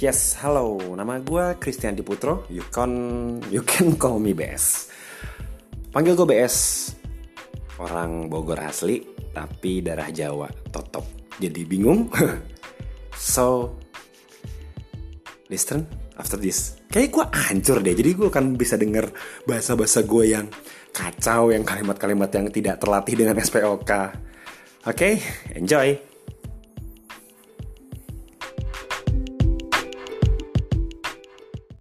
Yes, halo. Nama gue Christian Diputro. You can you can call me BS. Panggil gue BS. Orang Bogor asli, tapi darah Jawa, totop. Jadi bingung? so, listen after this. Kayak gue hancur deh. Jadi gue akan bisa denger bahasa-bahasa gue yang kacau, yang kalimat-kalimat yang tidak terlatih dengan SPOK. Oke, okay, enjoy.